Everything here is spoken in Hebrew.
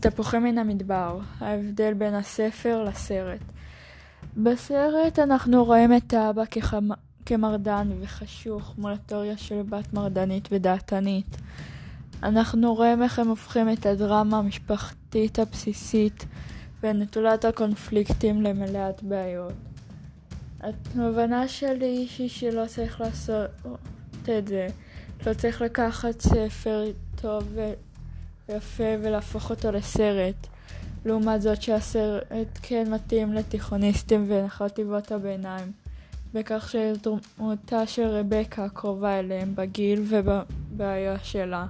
תפוחי מן המדבר, ההבדל בין הספר לסרט. בסרט אנחנו רואים את האבא כחמ... כמרדן וחשוך מול התיאוריה של בת מרדנית ודעתנית. אנחנו רואים איך הם הופכים את הדרמה המשפחתית הבסיסית ונטולת הקונפליקטים למלאת בעיות. התובנה שלי היא שלא צריך לעשות את זה. לא צריך לקחת ספר טוב ויפה ולהפוך אותו לסרט. לעומת זאת שהסרט כן מתאים לתיכוניסטים ולחטיבות הביניים. בכך שדמותה של רבקה קרובה אליהם בגיל ובבעיה שלה.